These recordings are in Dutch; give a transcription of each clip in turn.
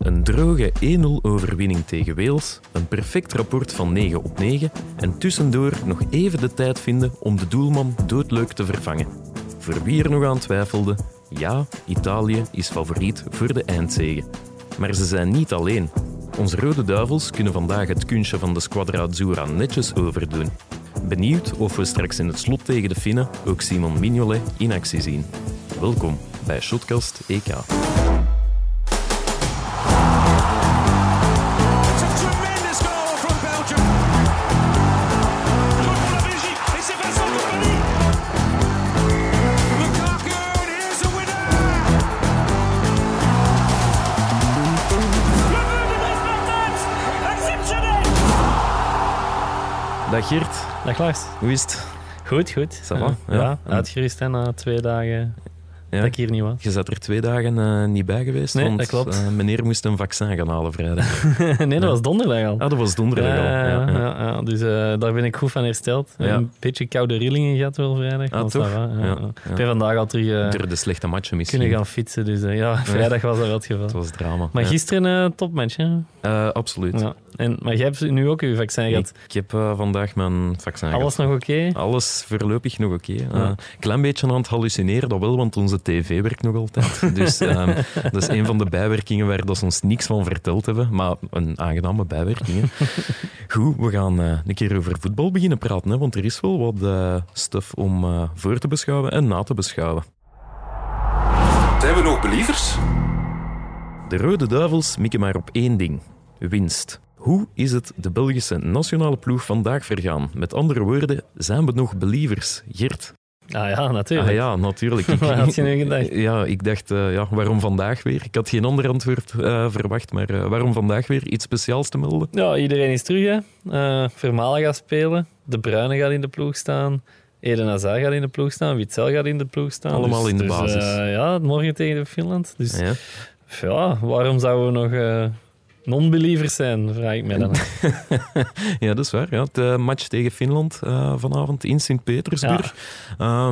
Een droge 1-0 overwinning tegen Wales, een perfect rapport van 9 op 9 en tussendoor nog even de tijd vinden om de doelman doodleuk te vervangen. Voor wie er nog aan twijfelde, ja, Italië is favoriet voor de eindzege. Maar ze zijn niet alleen. Onze Rode Duivels kunnen vandaag het kunstje van de Squadra Azzurra netjes overdoen. Benieuwd of we straks in het slot tegen de Finnen ook Simon Mignolet in actie zien. Welkom bij Shotcast EK. Dag Geert, Dag Lars. hoe is het? Goed, goed. Ça va? Ja, Ja. uitgerust hè, na twee dagen Ja. dat ik hier niet was. Je zat er twee dagen eh, niet bij geweest, Nee, want dat klopt. eh, meneer moest een vaccin gaan halen vrijdag. nee, dat was donderdag al. Ah, dat was donderdag al. ja, dus eh, daar ben ik goed van hersteld. Een beetje koude rillingen gehad wel vrijdag. Ah, toch? Ik ben vandaag al terug Door de slechte matchen misschien. kunnen gaan fietsen. Dus ja, vrijdag was dat wel het geval. Het was drama. Maar gisteren een topmatch, hè? Absoluut. En, maar jij hebt nu ook je vaccin gehad. ik heb eh, vandaag mijn vaccin Alles gehad. nog oké? Alles voorlopig nog oké. Een Ja. klein beetje aan het hallucineren, dat wel, want onze tv werkt nog altijd. Dus ehm, dat is een van de bijwerkingen waar dat ze ons niks van verteld hebben, maar een aangename bijwerking. hè. Goed, we gaan eh, een keer over voetbal beginnen praten, hè, want er is wel wat eh stuff om eh, voor te beschouwen en na te beschouwen. Zijn we nog believers? De Rode Duivels mikken maar op één ding: winst. Hoe is het de Belgische nationale ploeg vandaag vergaan? Met andere woorden, zijn we nog believers? Gert? Ah ja, natuurlijk. Ah ja, natuurlijk. Ik- Wat had je nu gedacht? Ja, ik dacht, eh, ja, waarom vandaag weer? Ik had geen ander antwoord eh, verwacht, maar eh, waarom vandaag weer? Iets speciaals te melden? Ja, iedereen is terug. Hè. Vermalen gaat spelen. De Bruyne gaat in de ploeg staan. Eden Hazard gaat in de ploeg staan. Witzel gaat in de ploeg staan. Allemaal Dus- in de dus, basis. ja, morgen tegen Finland. Dus ja, Ja. waarom zouden we nog non-believers zijn, vraag ik mij dan. ja, dat is waar. Ja. De match tegen Finland eh, vanavond in Sint-Petersburg. Ja,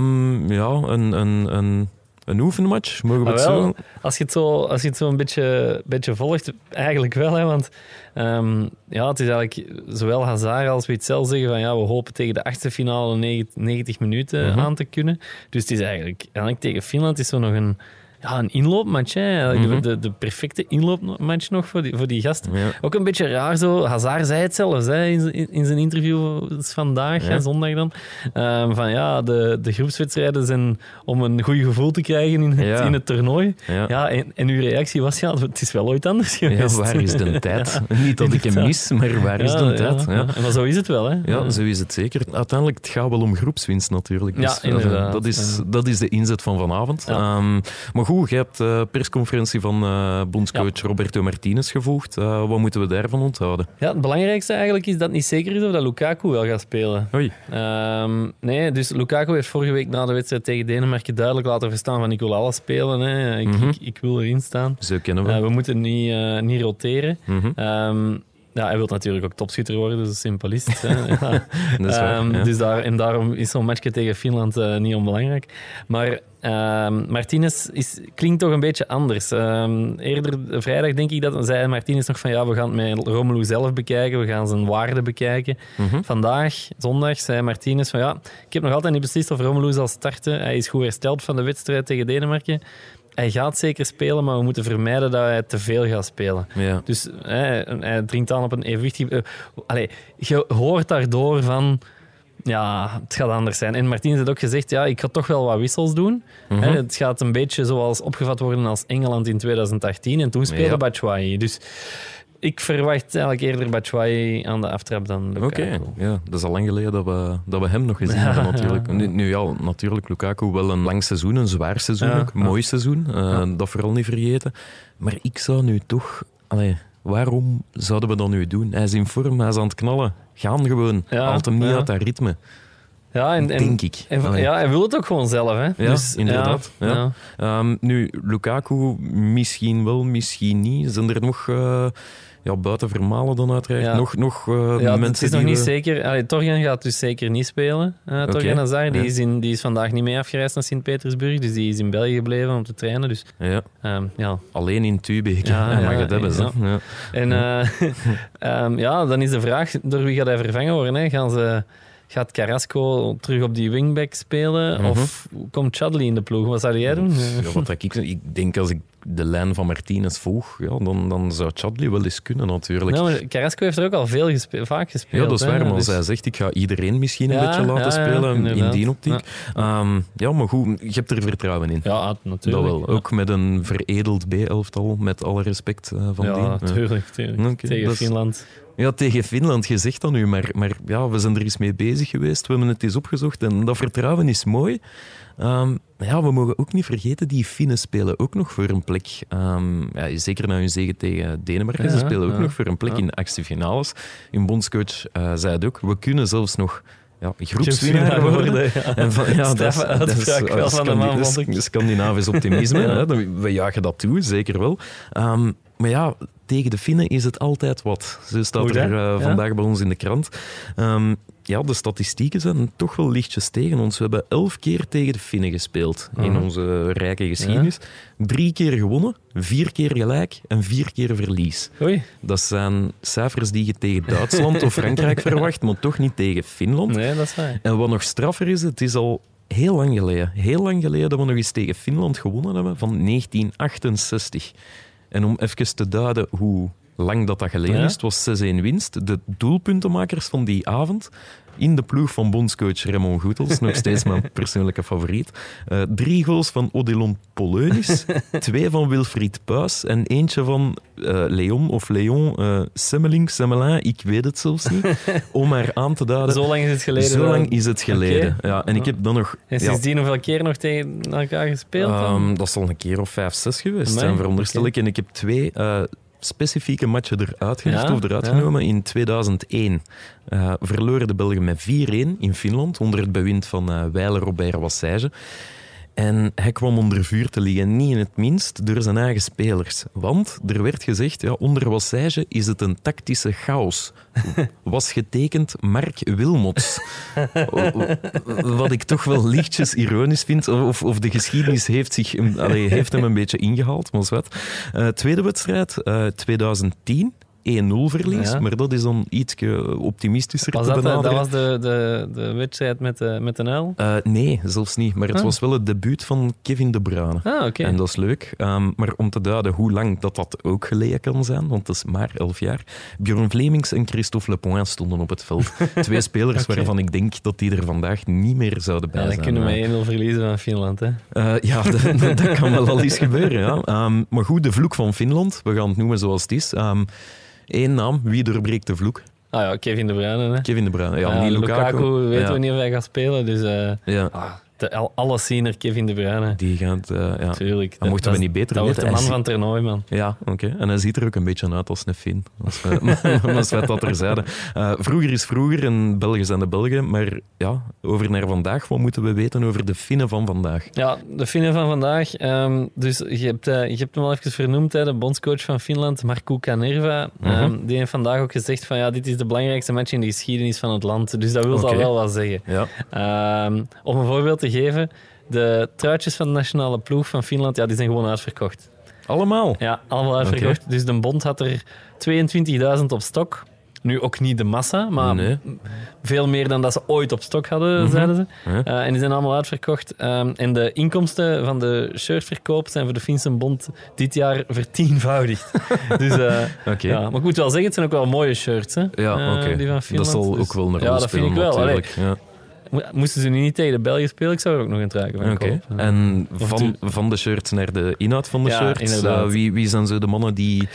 ja een, een, een, een oefenmatch, mogen we het wel, zo als je het zo, als je het zo een beetje, beetje volgt, eigenlijk wel. Hè, want ehm, ja, het is eigenlijk zowel Hazard als Witzel zeggen van ja, we hopen tegen de achtste finale 90, 90 minuten Mhm. aan te kunnen. Dus het is eigenlijk, eigenlijk tegen Finland is zo nog een, ja, een inloopmatch. Hè. Mhm. de, de, perfecte inloopmatch nog voor die, voor die gasten. Ja. Ook een beetje raar zo. Hazard zei het zelfs hè, in, zijn- in zijn interview vandaag, Ja. hè, zondag dan. Ehm, van ja, de, de groepswedstrijden zijn om een goed gevoel te krijgen in het, Ja. in het toernooi. Ja. Ja, en, en uw reactie was, ja, het is wel ooit anders Ja, geweest. waar is de tijd? Niet dat ik hem mis, maar waar is Ja, de tijd? Ja, Ja. ja. Maar zo is het wel, hè. Ja, zo is het zeker. Uiteindelijk het gaat wel om groepswinst natuurlijk. Ja, Dus, eh, inderdaad, Dat is, ja. dat is de inzet van vanavond. Ja. Ehm, maar goed, je hebt de persconferentie van eh bondscoach Roberto Martinez gevolgd. Eh, wat moeten we daarvan onthouden? Ja, het belangrijkste eigenlijk is dat het niet zeker is of dat Lukaku wel gaat spelen. Oei. Ehm, nee, dus Lukaku heeft vorige week na de wedstrijd tegen Denemarken duidelijk laten verstaan van ik wil alles spelen. Hè. Ik, Mhm. ik, ik wil erin staan. Zo kennen we. Eh, we moeten niet, eh, niet roteren. Mhm. Ehm, ja, hij wil natuurlijk ook topschutter worden, dus een simpelist. Hè. Ja. Dat is waar, Ehm, ja. dus daar, en daarom is zo'n matchje tegen Finland eh, niet onbelangrijk. Maar ehm, Martinez is, klinkt toch een beetje anders. Ehm, eerder vrijdag denk ik dat zei Martinez nog van ja, we gaan het met Romelu zelf bekijken, we gaan zijn waarde bekijken. Mhm. Vandaag, zondag, zei Martinez van ja, ik heb nog altijd niet beslist of Romelu zal starten. Hij is goed hersteld van de wedstrijd tegen Denemarken. Hij gaat zeker spelen, maar we moeten vermijden dat hij te veel gaat spelen. Ja. Dus hè, hij dringt aan op een evenwichtig... eh, allee, je hoort daardoor van... Ja, het gaat anders zijn. En Martien heeft ook gezegd, ja, ik ga toch wel wat wissels doen. Mhm. Het gaat een beetje zoals opgevat worden als Engeland in 2018. En toen speelde Ja. Batshuayi. Dus ik verwacht eigenlijk eerder Batshuayi aan de aftrap dan Oké, Lukaku. ja, dat is al lang geleden dat we, dat we hem nog gezien Ja, hebben natuurlijk. ja. Nu, nu ja, natuurlijk Lukaku wel een lang seizoen, een zwaar seizoen Ja, ook, ja. mooi seizoen, eh, dat vooral niet vergeten. Maar ik zou nu toch... Allee, waarom zouden we dat nu doen? Hij is in vorm, hij is aan het knallen. Gaan gewoon, haalt hem niet uit dat ritme. Ja, en, en, Denk ik. en- ja, hij wil het ook gewoon zelf. Hè? Ja, Dus, inderdaad. Ja. ja. Ehm, nu, Lukaku misschien wel, misschien niet. Zijn er nog, eh, ja, buiten Vermalen dan uiteraard, Ja. nog, nog eh, Ja, mensen het is nog niet we- zeker. Allee, gaat dus zeker niet spelen. eh Torgan Hazard, die, ja. is in, die is vandaag niet mee afgereisd naar Sint-Petersburg. Dus die is in België gebleven om te trainen. Dus Ja, ehm, ja. alleen in Tubeke. Ja, mag het hebben. ja. En eh, ehm, ja, dan is de vraag, door wie gaat hij vervangen worden? Hè? Gaan ze, gaat Carrasco terug op die wingback spelen? Mhm. Of komt Chadley in de ploeg? Wat zou jij doen? Ja, wat ik, ik denk als ik de lijn van Martinez volg, ja, dan, dan zou Chadley wel eens kunnen natuurlijk. Nou, Carrasco heeft er ook al veel gespe- vaak gespeeld. Ja, dat is hè. waar, maar als Dus- hij zegt ik ga iedereen misschien een Ja, beetje laten ja, spelen in die optiek. Ja. Ja. maar goed, je hebt er vertrouwen in. Ja, natuurlijk. dat wel. Ook met een veredeld B-elftal, met alle respect eh, van Ja, die. ja Ja. tuurlijk. tuurlijk. Oké, Tegen Finland. Ja, tegen Finland, je zegt dat nu, maar, maar ja, we zijn er eens mee bezig geweest. We hebben het eens opgezocht en dat vertrouwen is mooi. Maar ja, we mogen ook niet vergeten, die Finnen spelen ook nog voor een plek. Ehm, ja, zeker na hun zege tegen Denemarken, Ja, ze spelen ook ja. nog voor een plek in de actiefinales. Hun bondscoach eh, zei het ook, we kunnen zelfs nog ja, groepswinnaar worden. ja. En van, ja, dat is, dat is, wel van de man. Scandinavisch optimisme. Hè. We jagen dat toe, zeker wel. Ehm, maar ja, tegen de Finnen is het altijd wat. Zo staat er eh, Ja? vandaag bij ons in de krant. Ehm, ja, de statistieken zijn toch wel lichtjes tegen ons. We hebben elf keer tegen de Finnen gespeeld in Mhm. onze rijke geschiedenis. Drie keer gewonnen, vier keer gelijk en vier keer verlies. Oei. Dat zijn cijfers die je tegen Duitsland of Frankrijk verwacht, maar toch niet tegen Finland. Nee, dat is waar. En wat nog straffer is, het is al heel lang geleden. Heel lang geleden dat we nog eens tegen Finland gewonnen hebben, van 1968. En om even te duiden hoe lang dat, dat geleden Ja. is, het was 6-1 winst. De doelpuntenmakers van die avond in de ploeg van bondscoach Raymond Goethals, nog steeds mijn persoonlijke favoriet. Eh, drie goals van Odilon Poleunis, twee van Wilfried Puis en eentje van eh, Leon of Leon eh Semmeling, Semmelin, ik weet het zelfs niet, om maar aan te duiden. Zo lang is het geleden. Zo lang is het geleden. Ja, en ik heb dan nog... En ja, sindsdien hoeveel keer nog tegen elkaar gespeeld? ehm, dat zal een keer of vijf, zes geweest zijn, veronderstel ik. En ik heb twee specifieke matchen eruit gelicht Ja, of eruit ja. genomen. In 2001 eh, verloren de Belgen met 4-1 in Finland onder het bewind van eh Weiler Robert Wassage. En hij kwam onder vuur te liggen, niet in het minst door zijn eigen spelers. Want er werd gezegd, ja, onder Wassage is het een tactische chaos. Was getekend Mark Wilmots. Wat ik toch wel lichtjes ironisch vind. Of, of de geschiedenis heeft, zich, allee, heeft hem een beetje ingehaald, maar wat. Eh, tweede wedstrijd, eh, 2010. 1-0 verlies, Ja. maar dat is dan iets optimistischer was te dat, de- dat benaderen. was de, de, de wedstrijd met de, met de L? Eh, nee, zelfs niet. Maar het Ah. was wel het debuut van Kevin De Bruyne. Ah, oké. En dat is leuk. Ehm, maar om te duiden hoe lang dat, dat ook geleden kan zijn, want dat is maar elf jaar. Bjorn Vlemings en Christophe Lepoin stonden op het veld. Twee spelers waarvan ik denk dat die er vandaag niet meer zouden bij Ja, dan zijn. kunnen Eh, we 1-0 verliezen van Finland. Hè? eh, ja, dat, kan wel al eens gebeuren. Ja. Ehm, maar goed, de vloek van Finland, we gaan het noemen zoals het is. Eén naam, wie doorbreekt de vloek? Ah ja, Kevin De Bruyne. Hè? Kevin De Bruyne. Ja, Ja, niet Lukaku. weten ja. we niet of hij gaat spelen. Dus eh Ja, de, al- alles zien er Kevin De Bruyne. die gaat... eh, ja. Tuurlijk. Dan mochten we dat- niet beter Dat wordt weten. de man van toernooi, man. Ja, oké. En hij ziet er ook een beetje uit als een Fin. Als we, als we dat terzijde. Eh vroeger is vroeger en Belgen zijn de Belgen. Maar ja, over naar vandaag. Wat moeten we weten over de Finnen van vandaag? Ja, de Finnen van vandaag. ehm, dus je hebt, eh, je hebt hem al even vernoemd, hè, de bondscoach van Finland, Markku Kanerva. Mhm. Ehm, die heeft vandaag ook gezegd van ja, dit is de belangrijkste match in de geschiedenis van het land. Dus dat wil Oké. al wel wat zeggen. Ja. Ehm, om een voorbeeld te geven, de truitjes van de nationale ploeg van Finland, ja, die zijn gewoon uitverkocht. Allemaal? Ja, allemaal uitverkocht. Dus de bond had er 22.000 op stok. Nu ook niet de massa, maar Nee. veel meer dan dat ze ooit op stok hadden, zeiden ze. Ja. Eh, en die zijn allemaal uitverkocht. Ehm, en de inkomsten van de shirtverkoop zijn voor de Finse Bond dit jaar vertienvoudigd. dus, eh, ja. Maar ik moet wel zeggen, het zijn ook wel mooie shirts. Hè, Ja, eh, oké. die van Finland. dat zal Dus- ook wel een rol Ja, dat spelen, ik wel. Moesten ze nu niet tegen de België spelen, ik zou er ook nog van Oké. kopen. En van, van de shirts naar de inhoud van de Ja, shirts. inderdaad. eh, wie, wie zijn zo de mannen die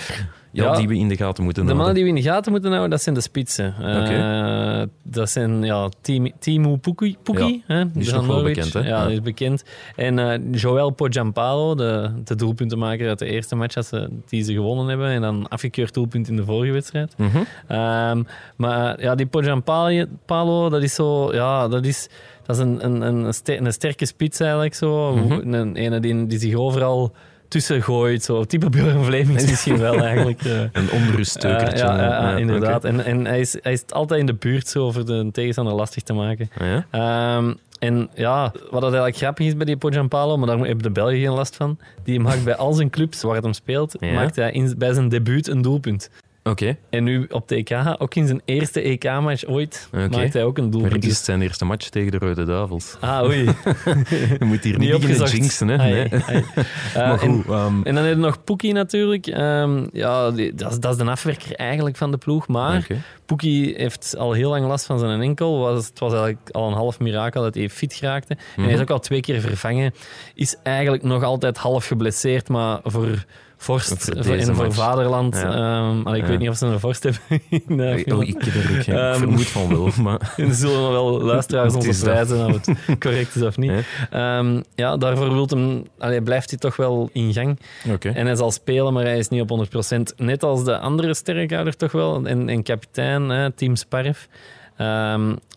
ja, die we in de gaten moeten De houden. mannen die we in de gaten moeten houden, dat zijn de spitsen. Eh, dat zijn ja, Tim- Timo Pukki. Pukki hè? is nog wel bekend, hè? Ja, Ja. die is bekend. En eh, Joel Pojampalo, de, de doelpuntenmaker uit de eerste match dat ze, die ze gewonnen hebben. En dan afgekeurd doelpunt in de vorige wedstrijd. Mhm. Ehm, maar ja, die Pojampalo, dat is zo... Ja, dat is... Dat is een, een, een, ster- een sterke spits eigenlijk zo. Mhm. Een ene die, die zich overal tussen gooit. Zo. Type Björn Vlemings misschien wel eigenlijk. eh. Een onruststeukertje. Ja, ja, ja, Ja, inderdaad. En, en hij, is, hij is altijd in de buurt zo voor de tegenstander lastig te maken. Ah? Ehm, en ja, wat dat eigenlijk grappig is bij die Pojampalo, maar daar hebben de Belgen geen last van, die maakt bij al zijn clubs waar het hem speelt, maakt hij in, bij zijn debuut een doelpunt. Oké. En nu op de EK, ook in zijn eerste EK-match ooit, Oké. maakt hij ook een doelpunt. het is zijn eerste match tegen de Rode Duivels. Ah, oei. Je moet hier niet, Niet jinxen, hè? Ai, Nee. ai. Eh, Maar en- goed, ehm, En dan heb je nog Poekie natuurlijk. Ehm, ja, die- dat, is, dat is de afwerker eigenlijk van de ploeg. Maar oké. Poekie heeft al heel lang last van zijn enkel. Was, het was eigenlijk al een half mirakel dat hij fit geraakte. En hij is ook al twee keer vervangen. Is eigenlijk nog altijd half geblesseerd, maar voor vorst Voor en voor vaderland. Ja. ehm, allee, ik Ja. weet niet of ze een vorst hebben. in, eh, Oh, ik heb ook geen Ehm, vermoed van wel, maar... En zullen nog wel luisteraars ons wijzen of het correct is of niet. Ehm, ja, daarvoor wilt hem, allee, blijft hij toch wel in gang. En hij zal spelen, maar hij is niet op 100%. Net als de andere sterrenhouder toch wel. En, en kapitein, hè, Team Sparf,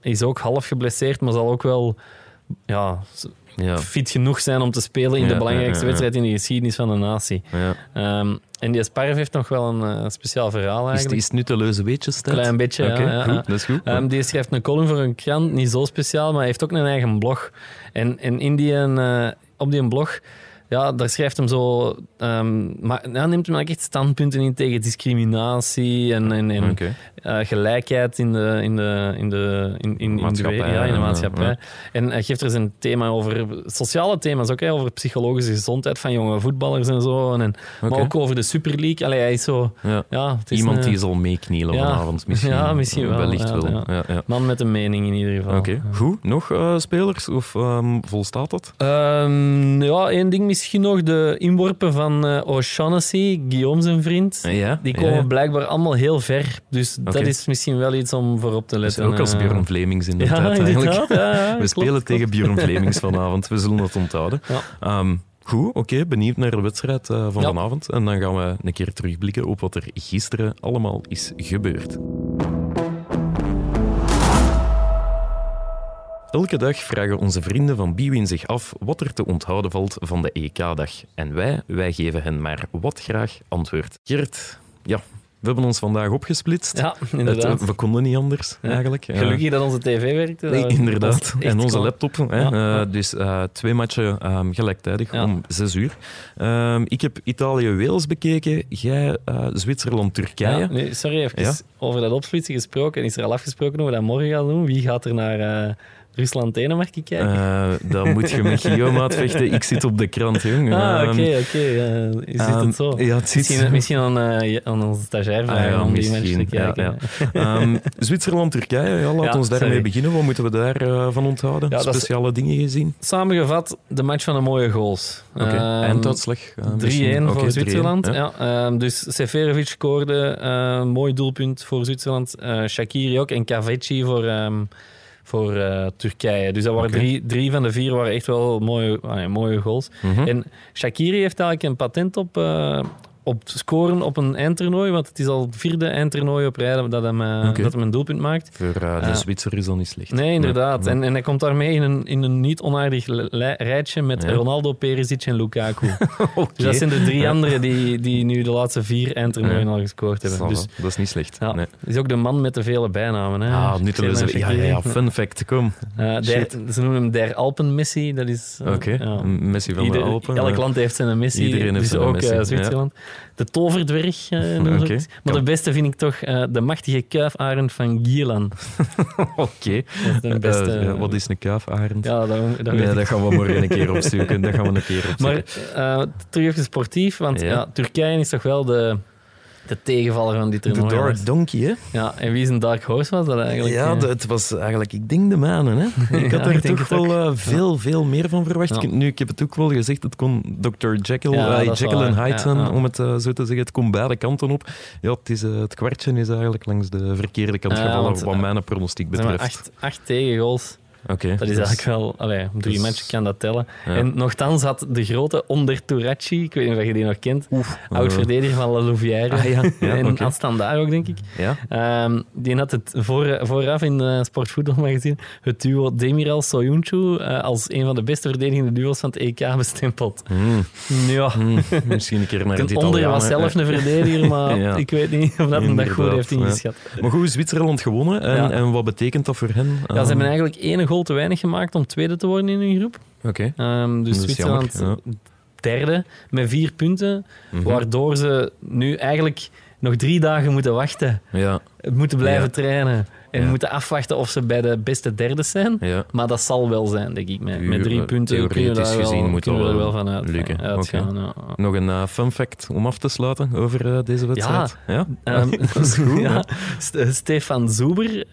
is ook half geblesseerd, maar zal ook wel ja, Ja. fit genoeg zijn om te spelen in Ja, de belangrijkste ja, wedstrijd in de geschiedenis van de natie. ja. Ehm, en die Sparf heeft nog wel een eh, speciaal verhaal Is, het- eigenlijk. is het nutteleuze weetjes? tijd? Klein beetje, goed, ja. dat is goed. Ehm, die schrijft een column voor een krant, niet zo speciaal, maar hij heeft ook een eigen blog. En, en in die, eh, op die blog, ja, daar schrijft hem zo... ehm, maar, ja, neemt hem eigenlijk echt standpunten in tegen discriminatie en, en, eh, gelijkheid in de, in de, in de, in, in, in de, Maatschappij, ja, in de maatschappij. ja. En hij geeft er zijn thema over sociale thema's ook, hè, over psychologische gezondheid van jonge voetballers en zo. En, maar ook over de Super League. Allee, hij is zo... Ja. Ja, het is Iemand een die zal meeknielen vanavond, misschien. Ja, misschien wel, Wellicht ja, wel. man met een mening in ieder geval. Oké, goed. Nog eh, spelers? Of ehm, volstaat dat? Ehm, ja, één ding misschien nog. De inworpen van eh O'Shaughnessy, Guillaume zijn vriend. Ja, Die komen ja. blijkbaar allemaal heel ver. Dus dat is misschien wel iets om voorop te is letten. ook als eh. Björn Vlemings Ja, eigenlijk. inderdaad. Ja, We spelen klopt. tegen Björn Vlemings vanavond. We zullen dat onthouden. Ehm, goed, oké. Benieuwd naar de wedstrijd eh, van vanavond. En dan gaan we een keer terugblikken op wat er gisteren allemaal is gebeurd. Elke dag vragen onze vrienden van Biwin zich af wat er te onthouden valt van de EK-dag. En wij, wij geven hen maar wat graag antwoord. Gert, ja, we hebben ons vandaag opgesplitst. Ja, inderdaad. we konden niet anders, Ja. eigenlijk. Gelukkig dat onze tv werkte. Nee, inderdaad. En onze laptop. Ja. Eh, dus eh, twee matchen ehm, gelijktijdig Ja. om zes uur. Ehm, ik heb Italië-Wales bekeken. Jij eh, Zwitserland-Turkije. Nee, sorry, even over dat opsplitsen gesproken. Is er al afgesproken hoe we dat morgen gaan doen? Wie gaat er naar Rusland-Denemarken kijken? Eh, dan moet je met Guillaume uitvechten. Ik zit op de krant, jong. ah, Ehm, oké, oké. eh, Is ehm, het zo? Ja, het zit... Misschien, misschien aan, eh, aan onze stagiair Ah, ja, om die mensen te kijken. ja. Ehm, Zwitserland-Turkije, ja, laat ons daarmee sorry. beginnen. Wat moeten we daarvan van onthouden? Is- Speciale dingen gezien? Samengevat, de match van de mooie goals. Oké, Ehm, einduitslag? eh, 3-1 misschien? voor Oké, 3-1, Zwitserland. ja. Ehm, dus Seferovic scoorde, eh, mooi doelpunt voor Zwitserland. Eh Shakiri ook en Kaveci voor, ehm, voor eh, Turkije. Dus dat waren Oké. drie, drie van de vier waren echt wel mooie, mooie goals. Mhm. En Shakiri heeft eigenlijk een patent op, eh, op scoren op een eindtoernooi, want het is al het vierde eindtoernooi op rij dat hem, eh, dat hem een doelpunt maakt. Voor eh, de Eh, Zwitser is dat niet slecht. Nee, inderdaad. Nee. En, en hij komt daarmee in een, in een niet onaardig rijtje met Ja. Ronaldo, Perisic en Lukaku. Dus dat zijn de drie anderen die, die nu de laatste vier eindtoernooien Ja. al gescoord hebben. Dus dat is niet slecht. ja, Nee. is ook de man met de vele bijnamen. Hè? Ah, nutteloze... Ja, ja, ja, fun fact, kom. Der- ze noemen hem Der Alpen Messi. Dat is, Oké, Messi van Ieder- de Alpen. elk land heeft zijn Messi. Iedereen heeft dus zijn ook Messi, ja. Zwitserland. De toverdwerg. het. Maar de beste vind ik toch eh, de machtige kuifarend van Gielan. Oké. Eh, ja, wat is een kuifarend? Ja, dat, dat weet nee, ik dat gaan we morgen een keer opzoeken. Dat gaan we een keer opzoeken. Maar terug even sportief, want ja. Turkije is toch wel de, de tegenvaller van dit De toernooi. was. Dark Donkey, hè? Ja, en wie is een Dark Horse was dat eigenlijk? Ja, Eh, de- het was eigenlijk, ik denk de manen. Hè? Ik had Ja, er ik toch ook. wel eh, veel, veel meer van verwacht. Ja. Nu, ik heb het ook wel gezegd, het kon Dr. Jekyll, Ja, eh, Jekyll en. Hyde zijn, om het zo te zeggen. Het komt beide kanten op. Ja, het, is, het kwartje is eigenlijk langs de verkeerde kant gevallen, want, wat mijn pronostiek betreft. acht, acht tegengoals. Dat is dus- eigenlijk wel... Allee, op drie dus- matchen kan dat tellen. Ja. En nogthans had de grote Onder Turacci, ik weet niet of je die nog kent, oud-verdediger van La Louvière. Ah, ja. Ja, en oké. had standaard ook, denk ik. Ja? Ehm, die had het voor, vooraf in uh, Sportvoetbalmagazine het duo Demiral Soyuncu eh, als een van de beste verdedigende duo's van het EK bestempeld. Hmm, Ja, hmm, misschien een keer naar het Onder was zelf een verdediger, maar ik weet niet of dat hem dat goed heeft ingeschat. Maar goed, Zwitserland gewonnen. En, en wat betekent dat voor hen? Ja, ze hebben eigenlijk één goal te weinig gemaakt om tweede te worden in hun groep. Oké. Ehm, dus Zwitserland jammer, derde met vier punten, Mhm. waardoor ze nu eigenlijk nog drie dagen moeten wachten. Ja, Moeten blijven Ja. trainen en Ja. moeten afwachten of ze bij de beste derde zijn. Maar dat zal wel zijn, denk ik. Met, met drie eh, punten we theoretisch daar wel, gezien kunnen we er wel wel van uit, lukken. uitgaan. Ja. Nog een eh, fun fact om af te sluiten over eh, deze wedstrijd. Ja, dat is goed. Stefan Zuber,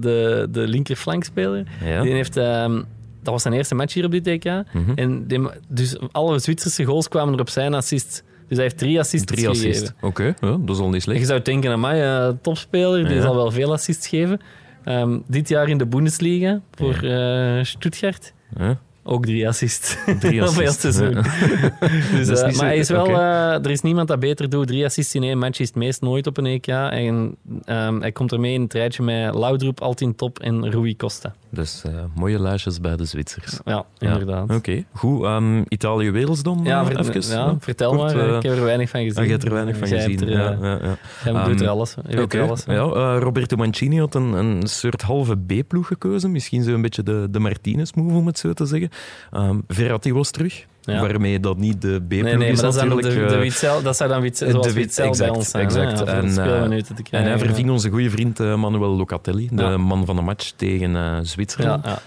de, de linkerflankspeler, die heeft... ehm, dat was zijn eerste match hier op dit EK. Mhm. En die, dus alle Zwitserse goals kwamen er op zijn assist. Dus hij heeft drie assists Drie gegeven. Oké, ja, dat is al niet slecht. je zou denken aan mij, eh, topspeler, die Ja. zal wel veel assists geven. Ehm, dit jaar in de Bundesliga voor eh, Stuttgart. Ja. Ook drie assists. Drie assists. seizoen. Ja. Dus, eh, zo- maar hij is wel, er is niemand dat beter doet. Drie assists in één match is het meest nooit op een EK. En ehm, hij komt ermee in het rijtje met Laudrup, Altin Top en Rui Costa. Dus eh, mooie lijstjes bij de Zwitsers. Ja, inderdaad. Oké, goed. ehm, Italië-Wales dan? Ja, ver- even? ja, vertel Kort, maar. eh, ik heb er weinig van gezien. Ah, je hebt er weinig van Jij gezien. Er, ja, eh, ja, ja. jij doet er Ehm, alles. Je weet Oké, er alles ja, Roberto Mancini had een, een soort halve B-ploeg gekozen. Misschien zo een beetje de, de Martinez-move, om het zo te zeggen. Ehm Verratti was terug, Ja. waarmee dat niet de B-ploeg Nee, nee, is dat, natuurlijk. de, de eh, Witzel, dat zou dan Witzel, de zoals Wit- Witzel bij exact, ons zijn. exact. En, de eh, te en hij verving onze goede vriend eh, Manuel Locatelli, de man van de match tegen Ja, Zwitserland. ja.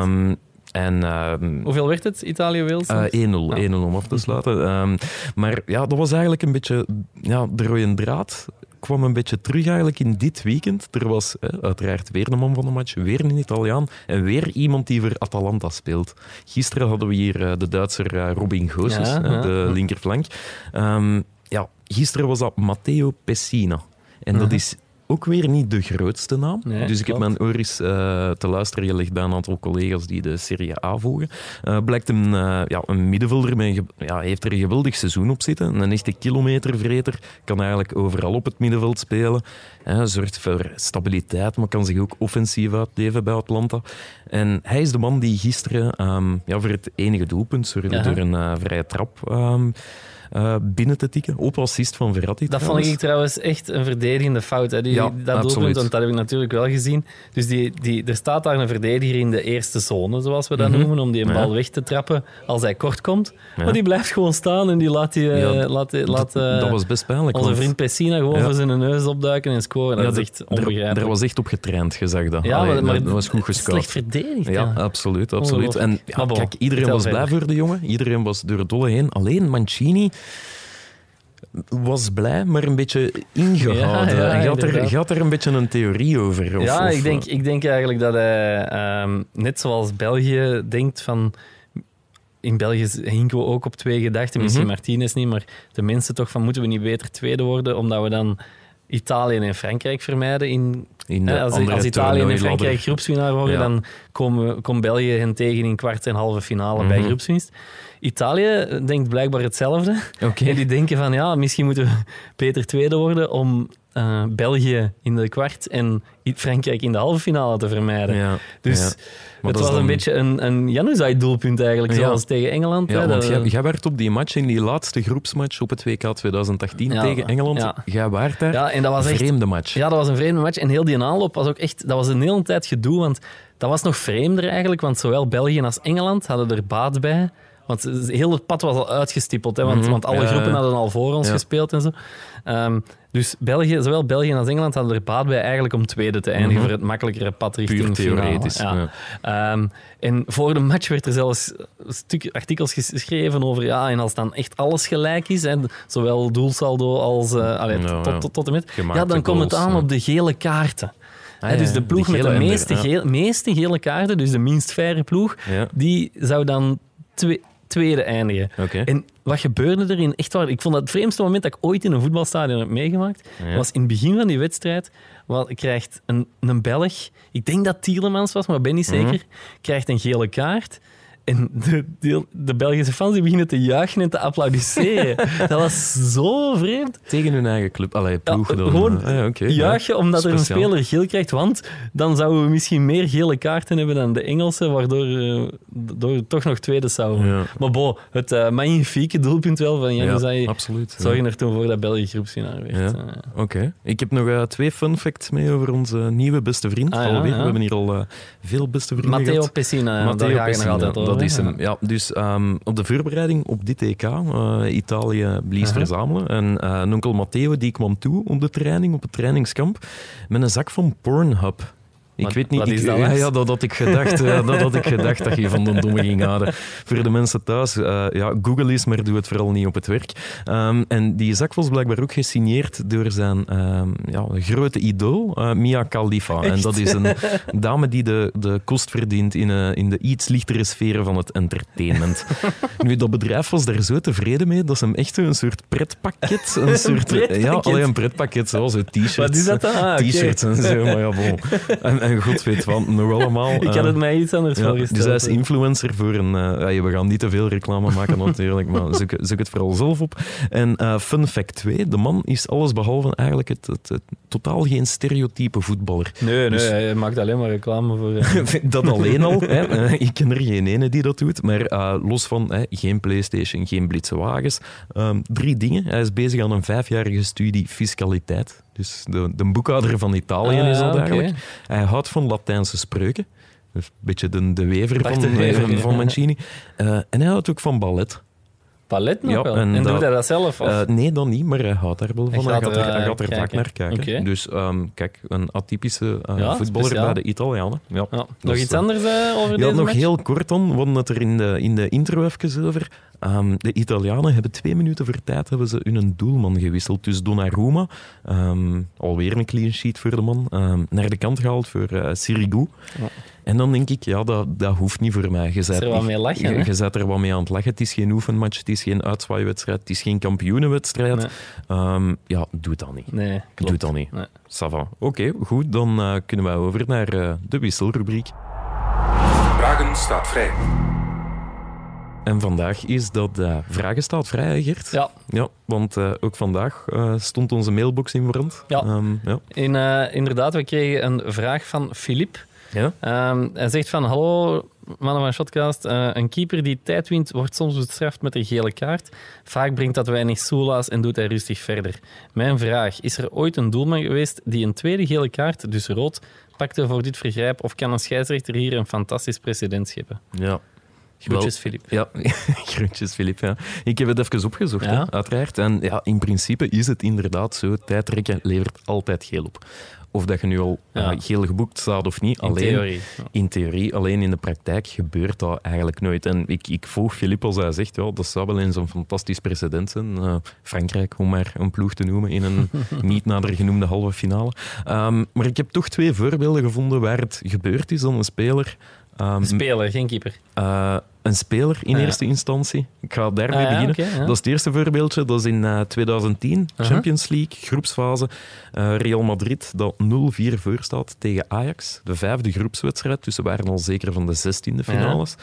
Ehm, en ehm, Hoeveel werd het, Italië-Wales? eh, 1-0, Ja. 1-0 om af te sluiten. Ehm, maar ja, dat was eigenlijk een beetje ja, de rode draad kwam een beetje terug eigenlijk in dit weekend. Er was eh, uiteraard weer een man van de match, weer een Italiaan en weer iemand die voor Atalanta speelt. Gisteren hadden we hier eh, de Duitser eh, Robin Gosens, Ja, ja, de linkerflank. Ehm, ja, gisteren was dat Matteo Pessina. En dat is ook weer niet de grootste naam. Nee, dus ik heb mijn oor eens eh, te luisteren gelegd bij een aantal collega's die de Serie A volgen. Eh, blijkt een, eh, ja, een middenvelder, met ja, heeft er een geweldig seizoen op zitten. Een echte kilometervreter, kan eigenlijk overal op het middenveld spelen. Zorgt voor stabiliteit, maar kan zich ook offensief uitleven bij Atlanta. En hij is de man die gisteren ehm, ja, voor het enige doelpunt zorgde Ja. door een vrije trap ehm, eh, binnen te tikken. Op assist van Verratti Dat vond ik trouwens echt een verdedigende fout. Hè. Die, Ja, dat absoluut. doelpunt, want dat heb ik natuurlijk wel gezien. Dus die, die, er staat daar een verdediger in de eerste zone, zoals we dat Mhm. noemen, om die een Ja. bal weg te trappen als hij kort komt. Ja. Maar die blijft gewoon staan en die laat, die, eh, laat, die- laat dat, eh, dat was best pijnlijk. onze vriend Pessina gewoon voor zijn neus opduiken en scoren. Dat is echt onbegrijpelijk. Er was echt op getraind, je zag dat. ja, Allee, maar, maar dat, was goed gescout. Slecht verdedigd. Ja, absoluut. absoluut. En kijk, iedereen was blij voor de jongen. Iedereen was door het dolle heen. Alleen Mancini was blij, maar een beetje ingehouden. Ja, ja, en had, er, er een beetje een theorie over. Of, ja of, ik, denk, ik denk eigenlijk dat hij, ehm, net zoals België, denkt van... In België hinken we ook op twee gedachten. Misschien Mhm. Martinez niet, maar de mensen toch van... Moeten we niet beter tweede worden, omdat we dan Italië en Frankrijk vermijden in in Hè, als, Italië en. Frankrijk groepswinnaar worden, Ja. dan komen, komt België hen tegen in kwart en halve finale bij Mhm. groepswinst. Italië denkt blijkbaar hetzelfde. En die denken van ja, misschien moeten we beter tweede worden om eh, België in de kwart en Frankrijk in de halve finale te vermijden. Ja, Dus ja. Het was een beetje een, een Januzaj-doelpunt eigenlijk, Ja. zoals tegen Engeland. Ja, hè, want jij, jij werd op die match, in die laatste groepsmatch op het WK 2018 Ja, tegen Engeland, ja. jij waart daar. ja, en dat was echt Vreemde match. Ja, dat was een vreemde match. En heel die aanloop was ook echt... Dat was een hele tijd gedoe, want dat was nog vreemder eigenlijk. Want zowel België als Engeland hadden er baat bij Want heel het pad was al uitgestippeld, hè, want, Mhm. want alle groepen hadden al voor ons gespeeld en zo. Ehm, dus België, zowel België als Engeland hadden er baat bij eigenlijk om tweede te eindigen Mhm. voor het makkelijkere pad richting Puur theoretisch. Ja. Ja. Ehm, en voor de match werd er zelfs een stuk artikels geschreven over ja, en als dan echt alles gelijk is, hè, zowel doelsaldo als allee, Ja, tot, tot, tot en met, ja, dan komt het aan op de gele kaarten. Ah, ja, dus de ploeg de met de meeste, gele, meeste gele kaarten, dus de minst faire ploeg, die zou dan twe- tweede eindigen. En wat gebeurde er in echt waar? Ik vond dat het vreemdste moment dat ik ooit in een voetbalstadion heb meegemaakt. Ja. Was in het begin van die wedstrijd. Wel, krijgt een, een Belg, ik denk dat Tielemans was, maar ben niet Mhm. zeker, krijgt een gele kaart. En de, de, de Belgische fans die beginnen te juichen en te applaudisseren. dat was zo vreemd. Tegen hun eigen club. Allee, ploeg Ja, gewoon Ah, ja, ja. Juichen omdat er een speler geel krijgt, want dan zouden we misschien meer gele kaarten hebben dan de Engelsen, waardoor eh, door toch nog tweede zouden. Maar bo, het eh, magnifieke doelpunt wel van Jan Ja, zei, absoluut. ja. zorgen er toen voor dat België groepswinnaar werd. Eh, Oké. Ik heb nog twee fun facts mee over onze nieuwe beste vriend. Ah, alweer. We hebben hier al veel beste vrienden Matteo gehad. Pessina, Matteo je Pessina, over. Dat is hè? hem. Ja, dus ehm, op de voorbereiding op dit EK, eh, Italië blies verzamelen. En een onkel Matteo die kwam toe op de training, op het trainingskamp, met een zak van Pornhub. Ik Wat- weet niet, wat ik, dat, ja, dat had ik gedacht, dat had ik gedacht dat je van de domme ging houden. Voor de mensen thuis, eh, ja, Google is, maar doe het vooral niet op het werk. Ehm, en die zak was blijkbaar ook gesigneerd door zijn ehm, ja, grote idool, eh, Mia Khalifa. En dat is een dame die de, de kost verdient in, eh, in de iets lichtere sferen van het entertainment. nu, dat bedrijf was daar zo tevreden mee dat ze hem echt een soort pretpakket, een soort, pretpakket? ja, alleen een pretpakket, zoals zo t-shirts. Wat is dat dan? Ah. T-shirts en zo, maar ja, bon. En, en god weet wat, nog allemaal. Ik had eh, het mij iets anders ja, voorgesteld. dus hij is influencer voor een... eh, we gaan niet te veel reclame maken natuurlijk, maar zoek, zoek het vooral zelf op. En eh, fun fact 2, de man is allesbehalve eigenlijk het, het, het totaal geen stereotype voetballer. Nee, nee, Dus- hij maakt alleen maar reclame voor... dat alleen al. Hè. Ik ken er geen ene die dat doet. Maar los van hè, geen PlayStation, geen blitse wagens. ehm, drie dingen. Hij is bezig aan een vijfjarige studie fiscaliteit. Dus de, de boekhouder van Italië Ah, is dat eigenlijk. Hij houdt van Latijnse spreuken. Dus een beetje de, de wever van, de Wever, van. Mancini. Eh, en hij houdt ook van ballet. Palet nog Ja, wel. en En, dat- doet hij dat zelf? Eh, nee, dan niet, maar hij houdt daar wel van. Hij gaat er, hij eh, gaat er vaak kijken. naar kijken. Dus ehm, kijk, een atypische eh, Ja, voetballer speciaal. bij de Italianen. Ja, Nog iets eh, anders eh, over Ja, deze nog match? heel kort dan. We hadden het er in de, in de intro even over. Ehm, de Italianen hebben twee minuten voor tijd hebben ze hun doelman gewisseld. Dus Donnarumma, ehm, alweer een clean sheet voor de man, naar de kant gehaald voor eh Sirigu. Ja. En dan denk ik, ja, dat, dat hoeft niet voor mij. Je Is er wat mee lachen, je, je bent er wat mee aan het lachen. Het is geen oefenmatch, het is geen uitzwaaiwedstrijd, het is geen kampioenenwedstrijd. Nee. Ehm, ja, doe dat niet. Nee, Doe klopt. dat niet. Nee. Ça va. Oké, goed. Dan eh, kunnen wij over naar eh, de wisselrubriek. Vragen staat vrij. En vandaag is dat eh, Vragen staat vrij, Gert? Ja, Ja, want eh, ook vandaag eh, stond onze mailbox in brand. Ja. Ehm, ja. in, eh, inderdaad, we kregen een vraag van Filip. Ja? Ehm, hij zegt van, hallo mannen van Shotcast, eh, een keeper die tijd wint wordt soms bestraft met een gele kaart. Vaak brengt dat weinig soelaas en doet hij rustig verder. Mijn vraag, is er ooit een doelman geweest die een tweede gele kaart, dus rood, pakte voor dit vergrijp of kan een scheidsrechter hier een fantastisch precedent scheppen? Ja. Groetjes, Filip. Ja, groetjes, Filip. Ja. Ik heb het even opgezocht, Ja? hè, uiteraard. En ja, in principe is het inderdaad zo. Tijdrekken levert altijd geel op. Of dat je nu al Ja. eh, geel geboekt staat of niet. In alleen, theorie. Ja. In theorie, alleen in de praktijk gebeurt dat eigenlijk nooit. En ik, ik volg Filip als hij zegt, ja, dat zou wel eens een fantastisch precedent zijn. Eh, Frankrijk, om maar een ploeg te noemen, in een niet nader genoemde halve finale. Ehm, maar ik heb toch twee voorbeelden gevonden waar het gebeurd is dan een speler... ehm, Speler, geen keeper. eh, een speler in Ah, ja. eerste instantie. Ik ga daarmee Ah, ja, beginnen. ja. Dat is het eerste voorbeeldje. Dat is in eh, 2010, Aha. Champions League, groepsfase. Eh, Real Madrid dat 0-4 voor staat tegen Ajax. De vijfde groepswedstrijd, dus ze waren al zeker van de zestiende finales.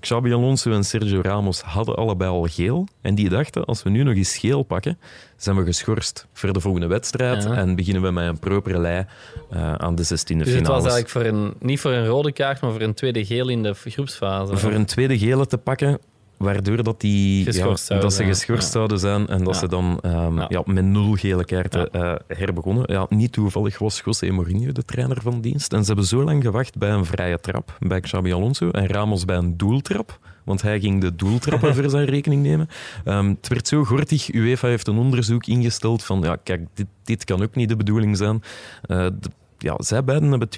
Xabi Alonso en Sergio Ramos hadden allebei al geel. En die dachten, als we nu nog eens geel pakken, zijn we geschorst voor de volgende wedstrijd. En beginnen we met een propere lei eh, aan de zestiende Dus het finales. was eigenlijk voor een, niet voor een rode kaart, maar voor een tweede geel in de groepsfase. voor een tweede gele te pakken, waardoor dat, die, ja, dat ze geschorst zouden zijn en dat ze dan Ja. ja. met nul gele kaarten eh, herbegonnen. Ja, niet toevallig was José Mourinho de trainer van dienst. En ze hebben zo lang gewacht bij een vrije trap bij Xabi Alonso en Ramos bij een doeltrap, want hij ging de doeltrappen voor zijn rekening nemen. Ehm, het werd zo gortig, UEFA heeft een onderzoek ingesteld van, ja, kijk, dit, dit kan ook niet de bedoeling zijn. Eh, de- ja, zij beiden hebben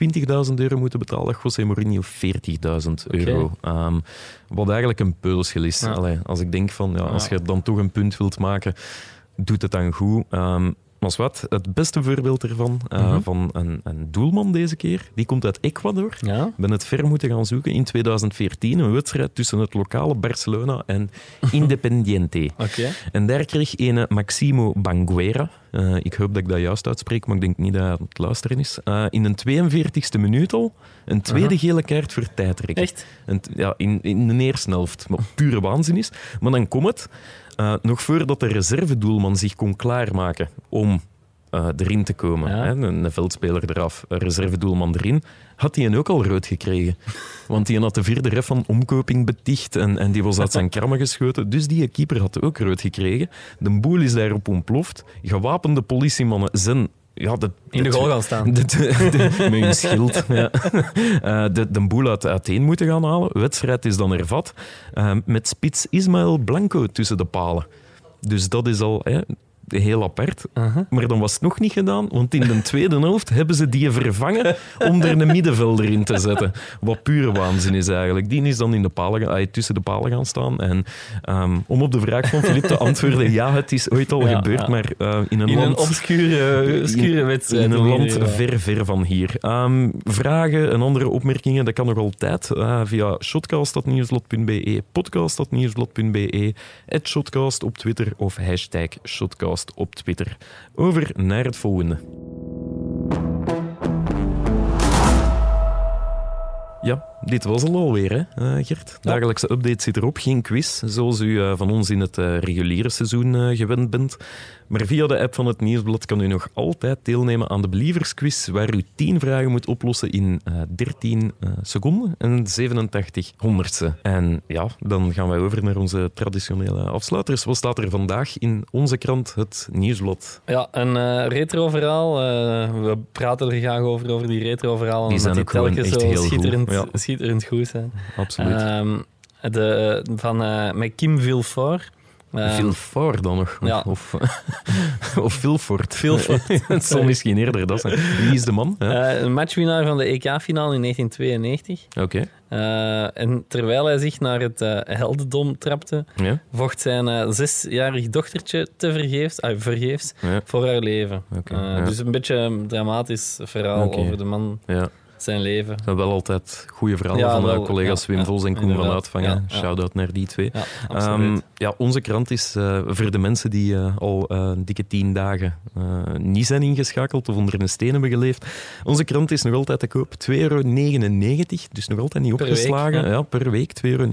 20.000 euro moeten betalen, José Mourinho 40.000 euro. Ehm, wat eigenlijk een peulschil is. Ja. Allee, als ik denk van, ja, als je dan toch een punt wilt maken, doet het dan goed. Ehm maar wat, het beste voorbeeld ervan, eh, Mhm. van een, een doelman deze keer, die komt uit Ecuador. Ja. Ik ben het ver moeten gaan zoeken. In 2014 een wedstrijd tussen het lokale Barcelona en Independiente. Oké. En daar kreeg ene Maximo Banguera, eh, ik hoop dat ik dat juist uitspreek, maar ik denk niet dat hij aan het luisteren is, eh, in een 42e minuut al een tweede gele kaart voor tijdrekken. Echt? En ja, in, in de eerste helft. Wat pure waanzin is. Maar dan komt het, eh, nog voordat de reservedoelman zich kon klaarmaken om eh, erin te komen. Ja. Hè, een, een veldspeler eraf, een reservedoelman erin, had hij ook al rood gekregen. Want die had de vierde ref van omkoping beticht en, en die was uit zijn karma geschoten. Dus die keeper had ook rood gekregen. De boel is daarop ontploft. Gewapende politiemannen zijn... Ja, de, In de goal gaan staan. de, de- de- met een schild. Ja. Eh, de, de boel uit, uiteen moeten gaan halen. Wedstrijd is dan hervat. eh, met spits Ismael Blanco tussen de palen. Dus dat is al hè, heel apart. Maar dan was het nog niet gedaan, want in de tweede helft hebben ze die vervangen om er een middenvelder in te zetten. Wat pure waanzin is eigenlijk. Die is dan in de palen, ah, tussen de palen gaan staan. En ehm, om op de vraag van Filip te antwoorden, ja, het is ooit al Ja, gebeurd, ja. maar eh, in een In een land... obscure, obscure wedstrijd. In een land Ja. ver, ver van hier. Ehm, vragen en andere opmerkingen, dat kan nog altijd eh, via shotcast.nieuwsblad.be, podcast.nieuwsblad.be, shotcast op Twitter of hashtag shotcast op Twitter. Over naar het volgende. Ja, dit was het alweer, hè, eh, Gert. Dagelijkse update zit erop. Geen quiz, zoals u eh, van ons in het eh, reguliere seizoen gewend bent. Maar via de app van het Nieuwsblad kan u nog altijd deelnemen aan de Believersquiz, waar u 10 vragen moet oplossen in eh 13 eh, seconden en 87 honderdste. En ja, dan gaan wij over naar onze traditionele afsluiters. Wat staat er vandaag in onze krant, het Nieuwsblad? Ja, een eh retro-verhaal. We praten er graag over, over die retro-verhalen. Die zijn die telkens echt zo heel goed, schitterend, ja. Schitterend goed zijn. Absoluut. Ehm, de, van, eh, met Kim Vilfort. Vilfort dan nog? ja. Of, of Vilfort. Vilfort. Het zal misschien eerder dat zijn. Wie is de man? Ja. eh, een matchwinnaar van de EK-finale in 1992. Oké. Eh, en terwijl hij zich naar het heldendom trapte, Ja. vocht zijn zesjarig dochtertje te vergeefs, ah, vergeefs Ja. voor haar leven. Oké, ja. Dus een beetje een dramatisch verhaal over de man, ja. Zijn leven. Zijn wel altijd goede verhalen Ja, van wel, collega's ja, Wim Vos en Koen van. Uitvangen. Shout-out naar die twee. Ja. Ehm, ja, onze krant is eh, voor de mensen die eh, al een dikke tien dagen niet zijn ingeschakeld of onder een steen hebben geleefd. Onze krant is nog altijd te koop. 2,99 euro. Dus nog altijd niet Per week, opgeslagen. ja. per week 2,99 euro.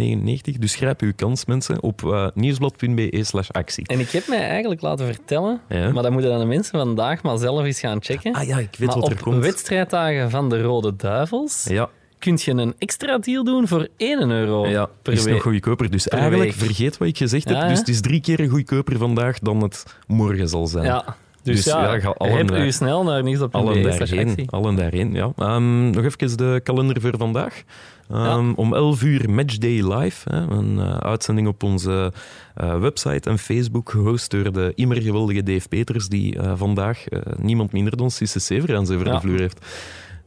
Dus grijp uw kans, mensen, op nieuwsblad.be slash actie. En ik heb mij eigenlijk laten vertellen, maar dat moeten dan de mensen vandaag maar zelf eens gaan checken. Ah ja, ik weet maar wat er op komt. wedstrijddagen van de Rode Duivels Ja, kun je een extra deal doen voor 1 euro ja per is nog goedkoper. Dus per eigenlijk, week. vergeet wat ik gezegd heb. Dus het is drie keer goedkoper vandaag dan het morgen zal zijn. Ja. Dus, Dus ja, ga allen heb daar- u snel naar nieuws op Allen daarheen, allen daarheen, ja. Ehm, nog even de kalender voor vandaag. Ehm, Om 11 uur Matchday Live. Hè, een eh, uitzending op onze eh, website en Facebook, gehost door de immer geweldige Dave Peters, die eh, vandaag niemand minder dan Sisse Severans over Ja. de vloer heeft.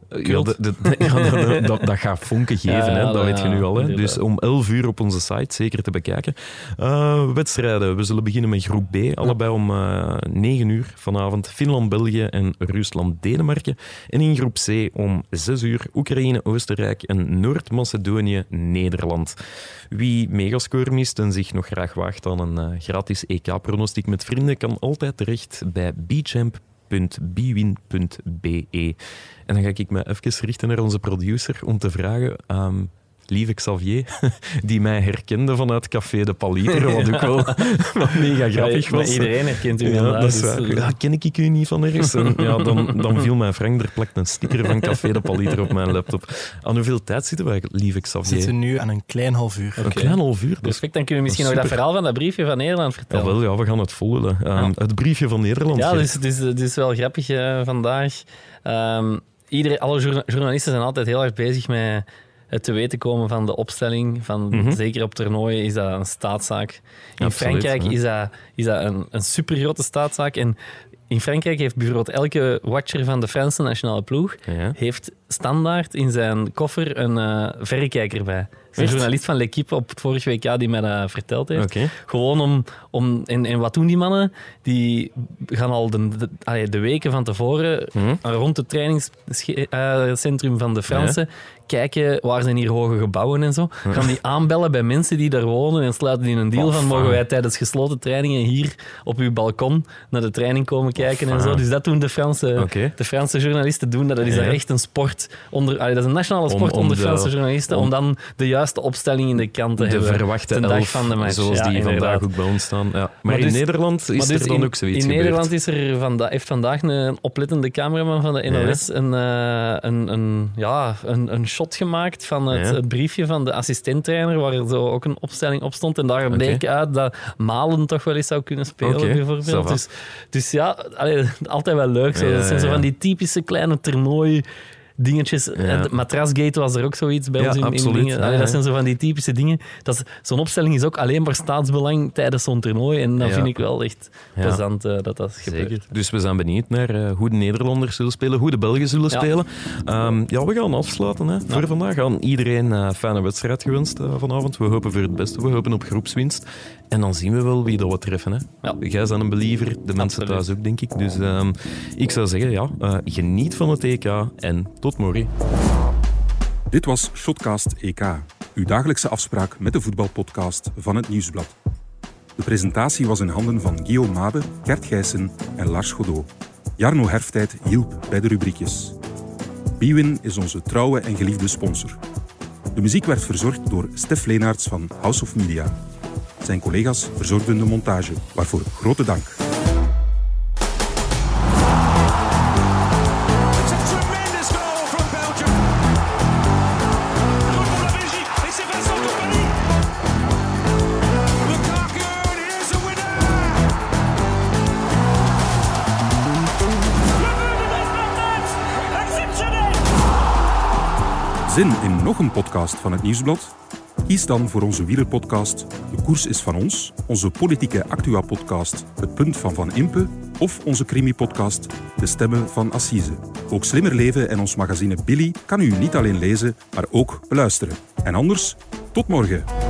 Eh, Ja, Kult. de- de- de- ja, dat, dat, gaat vonken geven, Ja, hè, dat weet je nu al. Hè. Dus om 11 uur op onze site zeker te bekijken. Eh, wedstrijden. We zullen beginnen met groep B. Allebei om eh 9 uur vanavond. Finland-België en Rusland-Denemarken. En in groep C om 6 uur Oekraïne-Oostenrijk en Noord-Macedonië-Nederland. Wie megascore mist en zich nog graag waagt aan een gratis EK-pronostiek met vrienden, kan altijd terecht bij bchamp.bwin.be. En dan ga ik me even richten naar onze producer om te vragen... ehm, lieve Xavier, die mij herkende vanuit Café de Paliter, wat ook wel wat mega grappig Maar was. iedereen herkent u Ja, vandaag, dat is dus, waar. eh, Ja, ken ik u niet van ergens? En ja, dan, dan viel mijn Frank, er plakt een sticker van Café de Paliter op mijn laptop. Aan hoeveel tijd zitten wij, lieve We Xavier? zitten nu aan een klein half uur. Een klein half uur. Perfect, dan kunnen we misschien nog dat verhaal van dat briefje van Nederland vertellen. Jawel, ja, we gaan het volgen. Ehm, Het briefje van Nederland. Ja, dus het is, het is wel grappig eh, vandaag. Ehm, iedereen, alle journa- journalisten zijn altijd heel erg bezig met het te weten komen van de opstelling. Van, Mhm. Zeker op toernooien is dat een staatszaak. In Absoluut, Frankrijk ja. is dat, is dat een, een supergrote staatszaak. En in Frankrijk heeft bijvoorbeeld elke watcher van de Franse nationale ploeg Ja. heeft standaard in zijn koffer een eh, verrekijker bij. Een journalist van L'Equipe op het vorige WK die mij dat verteld heeft. Gewoon om... om en, en wat doen die mannen? Die gaan al de, de, allee, de weken van tevoren Mhm. rond het trainingscentrum van de Fransen kijken waar zijn hier hoge gebouwen en zo. Gaan die aanbellen bij mensen die daar wonen en sluiten die een deal Oh, van mogen wij tijdens gesloten trainingen hier op uw balkon naar de training komen kijken en zo. Dus dat doen de Franse, de Franse journalisten doen. Dat, dat is Ja. echt een sport onder... allee, dat is een nationale sport om onder de- Franse journalisten om, om- dan de juiste opstelling in de krant te De hebben. verwachte ten dag elf, van de match. zoals Ja, die vandaag ook bij ons staan. Ja. Maar, Maar in dus- Nederland is Maar dus er dan in, ook zoiets In gebeurd. Nederland is er vanda heeft vandaag een oplettende cameraman van de NOS een, eh, een, een, ja, een, een shot gemaakt van het, Ja. briefje van de assistenttrainer, waar er zo ook een opstelling op stond. En daar bleek uit dat Malen toch wel eens zou kunnen spelen, bijvoorbeeld. Dus, dus ja, allee, altijd wel leuk. Zo. Ja, dat zijn zo van die typische kleine toernooi... Dingetjes. Ja. Matrasgate was er ook zoiets bij Ja, ons in, in dingen. Allee, dat zijn zo van die typische dingen. Zo'n opstelling is ook alleen maar staatsbelang tijdens zo'n toernooi. En dat vind ik wel echt plezant eh, dat dat gebeurt. Zeker. Dus we zijn benieuwd naar eh, hoe de Nederlanders zullen spelen, hoe de Belgen zullen spelen. Ehm, ja, we gaan afsluiten hè, voor vandaag. Aan iedereen een fijne wedstrijd gewenst vanavond. We hopen voor het beste. We hopen op groepswinst. En dan zien we wel wie dat we treffen. Hè. Ja. Jij bent een believer, de mensen Absoluut. thuis ook, denk ik. Dus ehm, ik zou zeggen, ja, eh, geniet van het EK en tot morgen. Dit was Shotcast EK, uw dagelijkse afspraak met de voetbalpodcast van het Nieuwsblad. De presentatie was in handen van Guillaume Mabe, Gert Gijssen en Lars Godot. Jarno Herftijd hielp bij de rubriekjes. Bwin is onze trouwe en geliefde sponsor. De muziek werd verzorgd door Stef Leenaerts van House of Media. Zijn collega's verzorgden de montage, waarvoor grote dank. Zin in nog een podcast van het Nieuwsblad? Kies dan voor onze wielerpodcast De Koers is van ons, onze politieke Actua-podcast Het Punt van Van Impe of onze crimi-podcast De Stemmen van Assise. Ook Slimmer Leven en ons magazine Billy kan u niet alleen lezen, maar ook beluisteren. En anders, tot morgen.